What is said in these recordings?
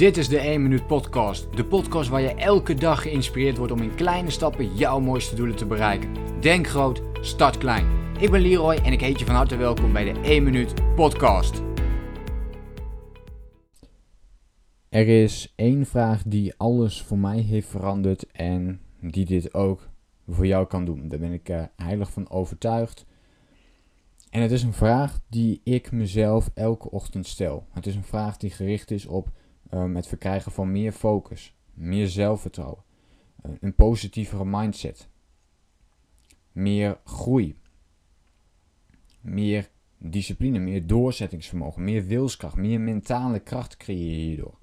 Dit is de 1 Minuut Podcast. De podcast waar je elke dag geïnspireerd wordt om in kleine stappen jouw mooiste doelen te bereiken. Denk groot, start klein. Ik ben Leroy en ik heet je van harte welkom bij de 1 Minuut Podcast. Er is één vraag die alles voor mij heeft veranderd en die dit ook voor jou kan doen. Daar ben ik uh, heilig van overtuigd. En het is een vraag die ik mezelf elke ochtend stel. Het is een vraag die gericht is op um, het verkrijgen van meer focus, meer zelfvertrouwen, uh, een positievere mindset, meer groei, meer discipline, meer doorzettingsvermogen, meer wilskracht, meer mentale kracht creëer je hierdoor.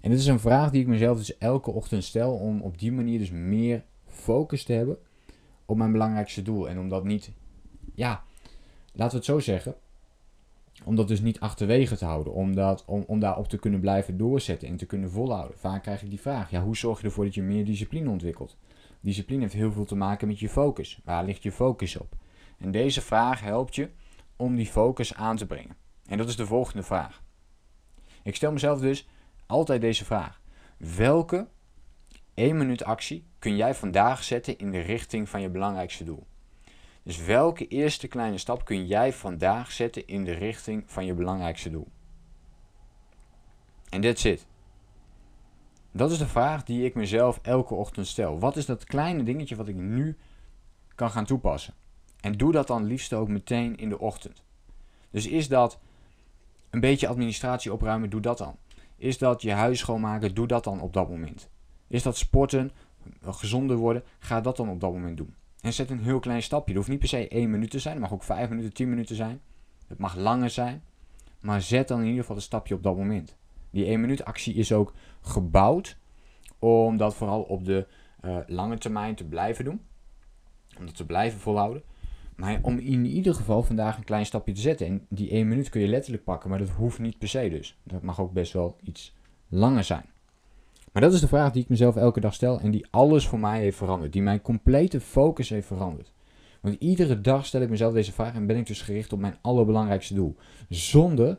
En dit is een vraag die ik mezelf dus elke ochtend stel om op die manier dus meer focus te hebben op mijn belangrijkste doel. En om dat niet, ja, laten we het zo zeggen, om dat dus niet achterwege te houden, om, dat, om, om daarop te kunnen blijven doorzetten en te kunnen volhouden. Vaak krijg ik die vraag, ja, hoe zorg je ervoor dat je meer discipline ontwikkelt? Discipline heeft heel veel te maken met je focus. Waar ligt je focus op? En deze vraag helpt je om die focus aan te brengen. En dat is de volgende vraag. Ik stel mezelf dus altijd deze vraag. Welke 1 minuut actie kun jij vandaag zetten in de richting van je belangrijkste doel? Dus welke eerste kleine stap kun jij vandaag zetten in de richting van je belangrijkste doel? En that's it. Dat is de vraag die ik mezelf elke ochtend stel. Wat is dat kleine dingetje wat ik nu kan gaan toepassen? En doe dat dan liefst ook meteen in de ochtend. Dus is dat een beetje administratie opruimen, doe dat dan. Is dat je huis schoonmaken, doe dat dan op dat moment. Is dat sporten, gezonder worden, ga dat dan op dat moment doen. En zet een heel klein stapje. Het hoeft niet per se 1 minuut te zijn. Het mag ook 5 minuten, 10 minuten zijn. Het mag langer zijn. Maar zet dan in ieder geval een stapje op dat moment. Die 1 minuut actie is ook gebouwd om dat vooral op de uh, lange termijn te blijven doen. Om dat te blijven volhouden. Maar om in ieder geval vandaag een klein stapje te zetten. En die 1 minuut kun je letterlijk pakken, maar dat hoeft niet per se dus. Dat mag ook best wel iets langer zijn. Maar dat is de vraag die ik mezelf elke dag stel en die alles voor mij heeft veranderd. Die mijn complete focus heeft veranderd. Want iedere dag stel ik mezelf deze vraag en ben ik dus gericht op mijn allerbelangrijkste doel. Zonder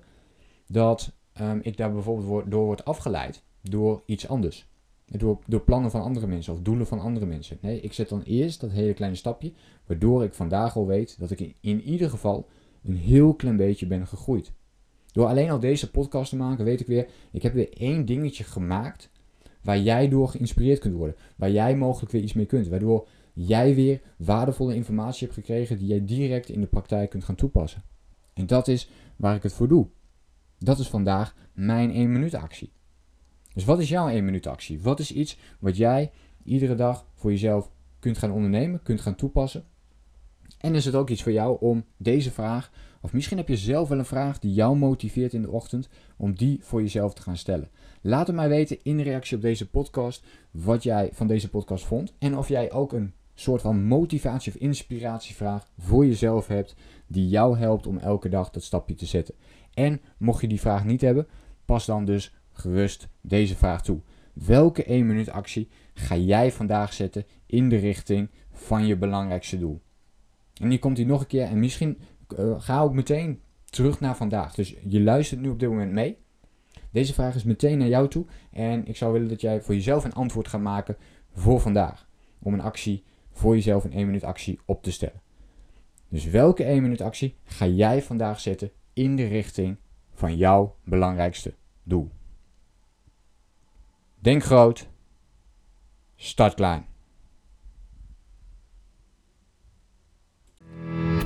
dat um, ik daar bijvoorbeeld door word afgeleid door iets anders. Door, door plannen van andere mensen of doelen van andere mensen. Nee, ik zet dan eerst dat hele kleine stapje, waardoor ik vandaag al weet dat ik in, in ieder geval een heel klein beetje ben gegroeid. Door alleen al deze podcast te maken, weet ik weer, ik heb weer één dingetje gemaakt waar jij door geïnspireerd kunt worden. Waar jij mogelijk weer iets mee kunt. Waardoor jij weer waardevolle informatie hebt gekregen die jij direct in de praktijk kunt gaan toepassen. En dat is waar ik het voor doe. Dat is vandaag mijn 1 minuut actie. Dus wat is jouw 1 minuut actie? Wat is iets wat jij iedere dag voor jezelf kunt gaan ondernemen, kunt gaan toepassen? En is het ook iets voor jou om deze vraag, of misschien heb je zelf wel een vraag die jou motiveert in de ochtend, om die voor jezelf te gaan stellen. Laat het mij weten in reactie op deze podcast wat jij van deze podcast vond. En of jij ook een soort van motivatie of inspiratievraag voor jezelf hebt die jou helpt om elke dag dat stapje te zetten. En mocht je die vraag niet hebben, pas dan dus gerust deze vraag toe. Welke 1 minuut actie ga jij vandaag zetten in de richting van je belangrijkste doel? En die komt hij nog een keer en misschien uh, ga ook meteen terug naar vandaag. Dus je luistert nu op dit moment mee. Deze vraag is meteen naar jou toe en ik zou willen dat jij voor jezelf een antwoord gaat maken voor vandaag. Om een actie voor jezelf, een 1 minuut actie op te stellen. Dus welke 1 minuut actie ga jij vandaag zetten in de richting van jouw belangrijkste doel? Denk groot, start klein.